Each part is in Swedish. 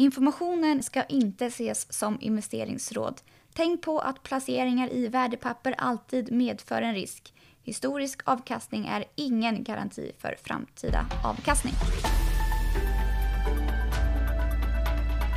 Informationen ska inte ses som investeringsråd. Tänk på att placeringar i värdepapper alltid medför en risk. Historisk avkastning är ingen garanti för framtida avkastning.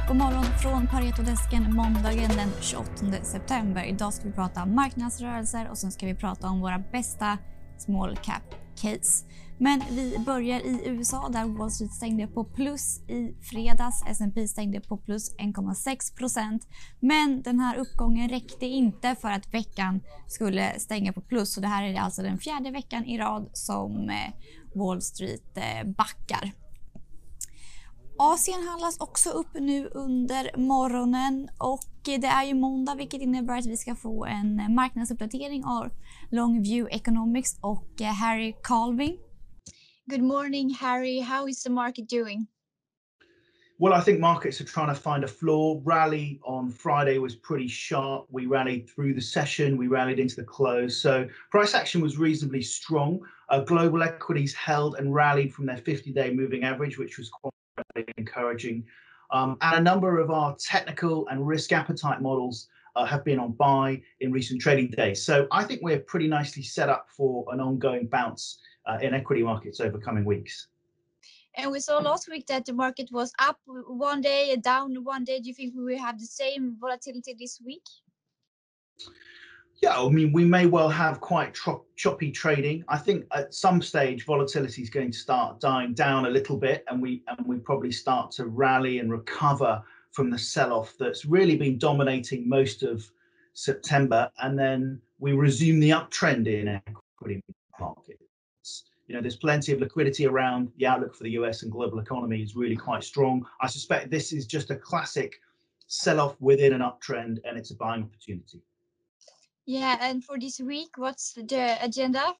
God morgon från Paretodesken måndagen den 28 september. Idag ska vi prata marknadsrörelser och sen ska vi prata om våra bästa small cap case. Men vi börjar i USA där Wall Street stängde på plus i fredags. S&P stängde på plus 1,6% Men den här uppgången räckte inte för att veckan skulle stänga på plus. Så det här är alltså den fjärde veckan i rad som eh, Wall Street eh, backar. Asien handlas också upp nu under morgonen och det är ju måndag vilket innebär att vi ska få en marknadsuppdatering av Longview Economics och eh, Harry Calving. Good morning, Harry. How is the market doing? Well, I think markets are trying to find a floor. Rally on Friday was pretty sharp. We rallied through the session, we rallied into the close. So price action was reasonably strong. Uh, global equities held and rallied from their 50 day moving average, which was quite encouraging. Um, and a number of our technical and risk appetite models uh, have been on buy in recent trading days. So I think we're pretty nicely set up for an ongoing bounce uh, in equity markets over coming weeks. And we saw last week that the market was up one day, down one day. Do you think we will have the same volatility this week? Yeah, I mean, we may well have quite choppy trading. I think at some stage volatility is going to start dying down a little bit, and we and we probably start to rally and recover from the sell-off that's really been dominating most of September, and then we resume the uptrend in equity markets. you know, there's plenty of liquidity around. The outlook for the US and global economy is really quite strong. I suspect this is just a classic sell-off within an uptrend, and it's a buying opportunity. Yeah, and for this week, what's the agenda?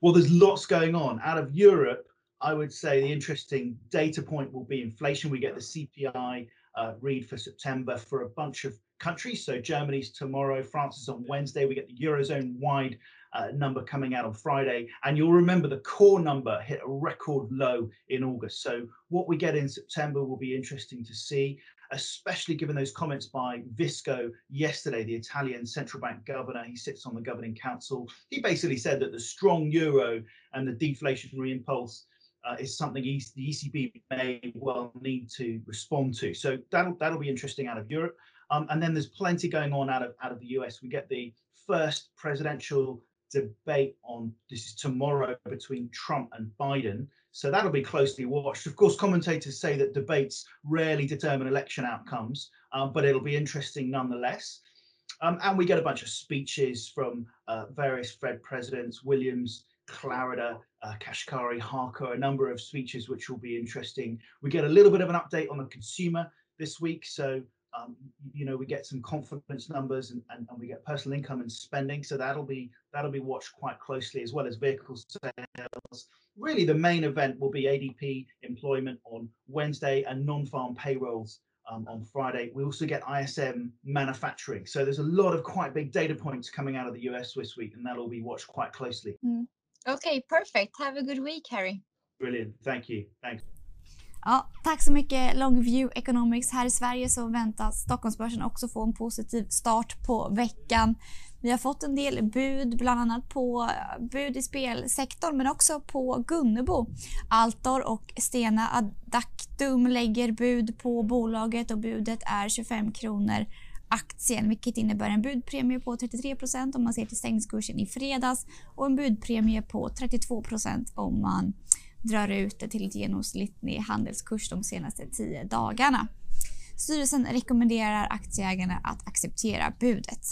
Well, there's lots going on. Out of Europe, I would say the interesting data point will be inflation. We get the CPI uh, read for September for a bunch of countries. So Germany's tomorrow, France is on Wednesday. We get the Eurozone wide uh, number coming out on Friday. And you'll remember the core number hit a record low in August. So what we get in September will be interesting to see, especially given those comments by Visco yesterday, the Italian central bank governor. He sits on the governing council. He basically said that the strong euro and the deflationary impulse uh, is something the ECB may well need to respond to. So that'll that'll be interesting out of Europe. Um, and then there's plenty going on out of out of the US. We get the first presidential debate on this is tomorrow between Trump and Biden. So that'll be closely watched. Of course, commentators say that debates rarely determine election outcomes, um, but it'll be interesting nonetheless. Um, and we get a bunch of speeches from uh, various Fed presidents, Williams, Clarida, uh, Kashkari, Harker, a number of speeches which will be interesting. We get a little bit of an update on the consumer this week. So um, you know we get some confidence numbers and, and, and, we get personal income and spending so that'll be that'll be watched quite closely as well as vehicle sales really the main event will be adp employment on wednesday and non-farm payrolls um, on friday. We also get ism manufacturing. So there's a lot of quite big data points coming out of the us this week and that'll be watched quite closely. Mm. okay perfect. Have a good week harry. Brilliant. Thank you. Thanks Ja, tack så mycket Longview Economics. Här i Sverige så väntas Stockholmsbörsen också få en positiv start på veckan. Vi har fått en del bud, bland annat på bud i spelsektorn men också på Gunnebo. Altor och Stena Adactum lägger bud på bolaget och budet är 25 kronor aktien vilket innebär en budpremie på 33% om man ser till stängningskursen i fredags och en budpremie på 32% om man drar ut det till ett genomsnittlig handelskurs de senaste tio dagarna. Styrelsen rekommenderar aktieägarna att acceptera budet.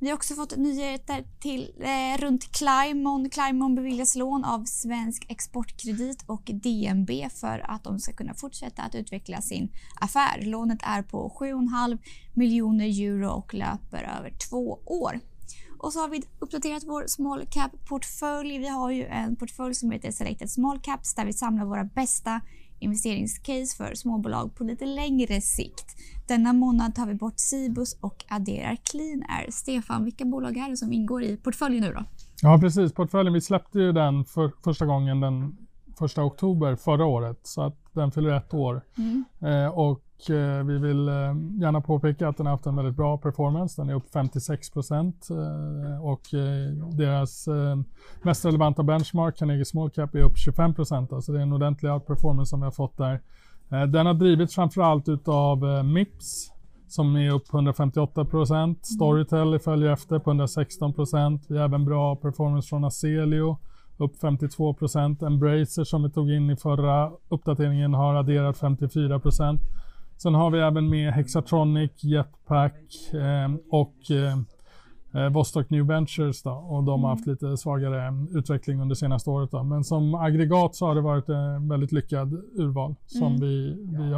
Vi har också fått nyheter till, eh, runt Climon. Climon beviljas lån av Svensk Exportkredit och DNB för att de ska kunna fortsätta att utveckla sin affär. Lånet är på 7,5 miljoner euro och löper över två år. Och så har vi uppdaterat vår small cap-portfölj. Vi har ju en portfölj som heter Selected Small Caps där vi samlar våra bästa investeringscase för småbolag på lite längre sikt. Denna månad tar vi bort Cibus och adderar Clean Air. Stefan, vilka bolag är det som ingår i portföljen nu då? Ja precis, portföljen, vi släppte ju den för första gången den första oktober förra året så att den fyller ett år. Mm. Eh, och eh, vi vill eh, gärna påpeka att den har haft en väldigt bra performance. Den är upp 56 procent eh, och eh, deras mest relevanta benchmark, Carnegie Small Cap, är upp 25 procent. Så det är en ordentlig outperformance som vi har fått där. Den har drivits framförallt utav Mips som är upp 158 procent. Storytel följer efter på 116 procent. Vi har även bra performance från Aselio upp 52 procent. Embracer som vi tog in i förra uppdateringen har adderat 54 procent. Sen har vi även med Hexatronic, Jetpack eh, och eh, eh, Vostok New Ventures då, och de har haft lite svagare utveckling under senaste året. Då. Men som aggregat så har det varit en väldigt lyckad urval som Mm. vi,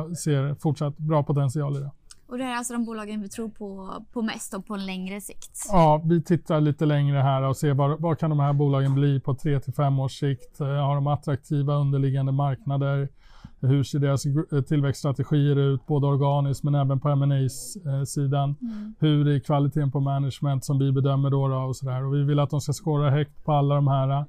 vi ser fortsatt bra potential i. Det. Och det här är alltså de bolagen vi tror på, på mest och på en längre sikt. Ja, vi tittar lite längre här och ser vad, vad kan de här bolagen bli på 3 till 5 års sikt. Eh, Har de attraktiva underliggande marknader? Hur ser deras eh, tillväxtstrategier ut, både organiskt men även på ma sidan Mm. Hur är kvaliteten på management som vi bedömer då, då och sådär. Och vi vill att de ska skåra högt på alla de här eh,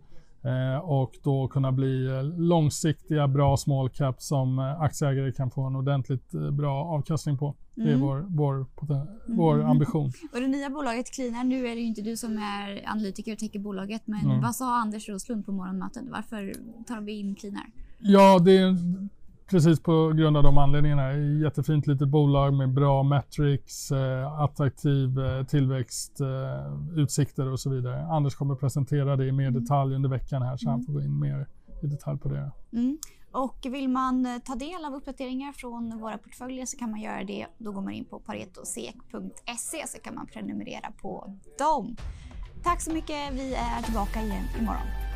och då kunna bli eh, långsiktiga, bra small cap som eh, aktieägare kan få en ordentligt eh, bra avkastning på. Det är Mm. vår, vår, poten- vår ambition. Och det nya bolaget Cleaner, nu är det ju inte du som är analytiker och täcker bolaget, men Mm. vad sa Anders Roslund på morgonmötet? Varför tar vi in Cleaner? Ja, det är precis på grund av de anledningarna. Jättefint litet bolag med bra metrics, eh, attraktiv eh, tillväxt, eh, utsikter och så vidare. Anders kommer presentera det i mer detalj under veckan här så han får gå in mer i detalj på det. Mm. Och vill man eh, ta del av uppdateringar från våra portföljer så kan man göra det. Då går man in på paretosek.se så kan man prenumerera på dem. Tack så mycket. Vi är tillbaka igen imorgon.